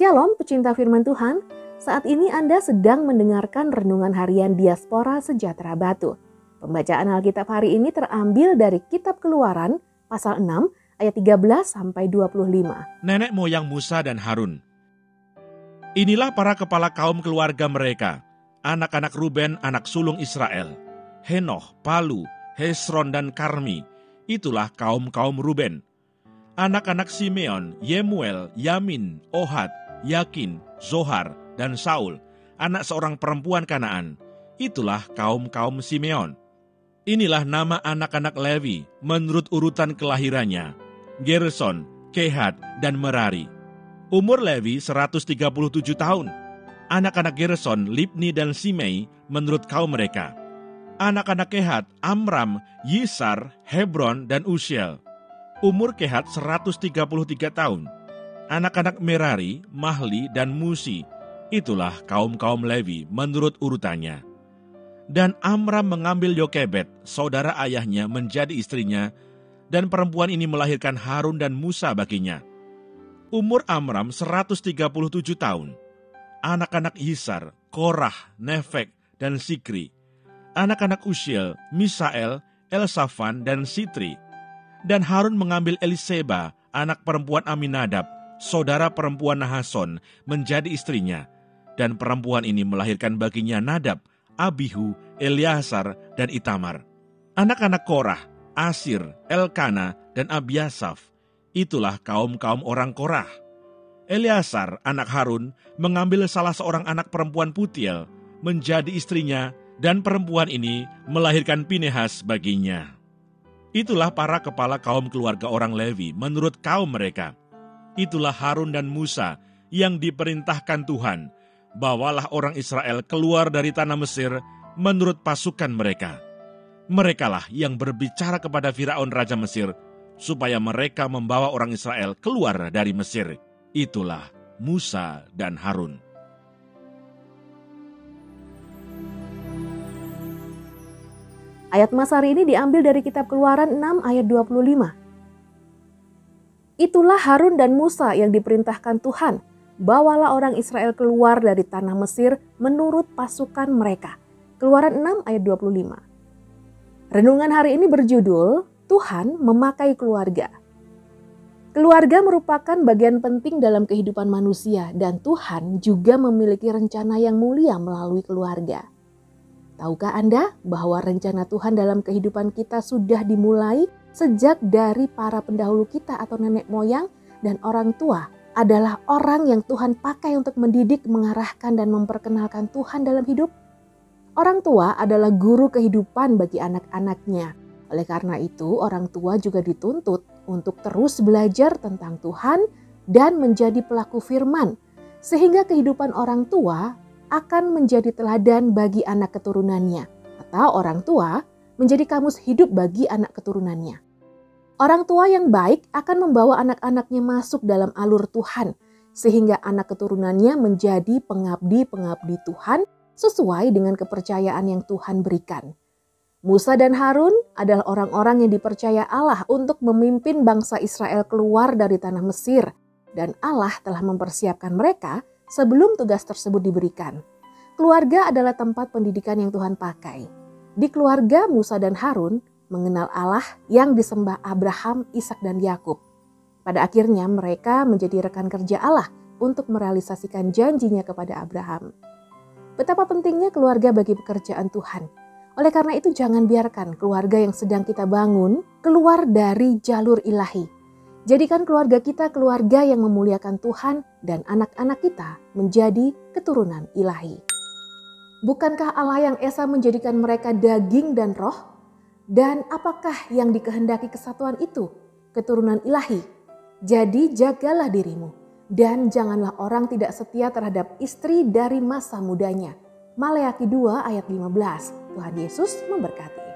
Shalom pecinta firman Tuhan, saat ini Anda sedang mendengarkan Renungan Harian Diaspora Sejahtera Batu. Pembacaan Alkitab hari ini terambil dari Kitab Keluaran pasal 6 ayat 13 sampai 25. Nenek moyang Musa dan Harun. Inilah para kepala kaum keluarga mereka, anak-anak Ruben, anak sulung Israel, Henoh, Palu, Hesron dan Karmi. Itulah kaum-kaum Ruben. Anak-anak Simeon, Yemuel, Yamin, Ohad, Yakin, Zohar, dan Saul, anak seorang perempuan Kanaan. Itulah kaum-kaum Simeon. Inilah nama anak-anak Levi menurut urutan kelahirannya. Gerson, Kehat, dan Merari. Umur Levi 137 tahun. Anak-anak Gerson, Libni, dan Simei menurut kaum mereka. Anak-anak Kehat, Amram, Yisar, Hebron, dan Usiel. Umur Kehat 133 tahun anak-anak Merari, Mahli, dan Musi. Itulah kaum-kaum Levi menurut urutannya. Dan Amram mengambil Yokebet, saudara ayahnya, menjadi istrinya, dan perempuan ini melahirkan Harun dan Musa baginya. Umur Amram 137 tahun. Anak-anak Yisar, Korah, Nefek, dan Sikri. Anak-anak Usiel, Misael, Elsafan, dan Sitri. Dan Harun mengambil Eliseba, anak perempuan Aminadab, saudara perempuan Nahason, menjadi istrinya, dan perempuan ini melahirkan baginya Nadab, Abihu, Eliasar, dan Itamar. Anak-anak Korah, Asir, Elkana, dan Abiasaf, itulah kaum-kaum orang Korah. Eliasar, anak Harun, mengambil salah seorang anak perempuan Putiel, menjadi istrinya, dan perempuan ini melahirkan Pinehas baginya. Itulah para kepala kaum keluarga orang Levi menurut kaum mereka itulah Harun dan Musa yang diperintahkan Tuhan, bawalah orang Israel keluar dari tanah Mesir menurut pasukan mereka. Merekalah yang berbicara kepada Firaun Raja Mesir, supaya mereka membawa orang Israel keluar dari Mesir. Itulah Musa dan Harun. Ayat Mas hari ini diambil dari kitab Keluaran 6 ayat 25. Itulah Harun dan Musa yang diperintahkan Tuhan. Bawalah orang Israel keluar dari tanah Mesir menurut pasukan mereka. Keluaran 6 ayat 25. Renungan hari ini berjudul Tuhan memakai keluarga. Keluarga merupakan bagian penting dalam kehidupan manusia dan Tuhan juga memiliki rencana yang mulia melalui keluarga. Tahukah Anda bahwa rencana Tuhan dalam kehidupan kita sudah dimulai sejak dari para pendahulu kita atau nenek moyang dan orang tua adalah orang yang Tuhan pakai untuk mendidik, mengarahkan, dan memperkenalkan Tuhan dalam hidup. Orang tua adalah guru kehidupan bagi anak-anaknya. Oleh karena itu, orang tua juga dituntut untuk terus belajar tentang Tuhan dan menjadi pelaku firman, sehingga kehidupan orang tua akan menjadi teladan bagi anak keturunannya, atau orang tua menjadi kamus hidup bagi anak keturunannya. Orang tua yang baik akan membawa anak-anaknya masuk dalam alur Tuhan, sehingga anak keturunannya menjadi pengabdi-pengabdi Tuhan sesuai dengan kepercayaan yang Tuhan berikan. Musa dan Harun adalah orang-orang yang dipercaya Allah untuk memimpin bangsa Israel keluar dari tanah Mesir, dan Allah telah mempersiapkan mereka sebelum tugas tersebut diberikan. Keluarga adalah tempat pendidikan yang Tuhan pakai. Di keluarga Musa dan Harun mengenal Allah yang disembah Abraham, Ishak dan Yakub. Pada akhirnya mereka menjadi rekan kerja Allah untuk merealisasikan janjinya kepada Abraham. Betapa pentingnya keluarga bagi pekerjaan Tuhan. Oleh karena itu jangan biarkan keluarga yang sedang kita bangun keluar dari jalur ilahi. Jadikan keluarga kita keluarga yang memuliakan Tuhan dan anak-anak kita menjadi keturunan ilahi. Bukankah Allah yang Esa menjadikan mereka daging dan roh? Dan apakah yang dikehendaki kesatuan itu? Keturunan ilahi. Jadi jagalah dirimu dan janganlah orang tidak setia terhadap istri dari masa mudanya. Maleaki 2 ayat 15. Tuhan Yesus memberkati.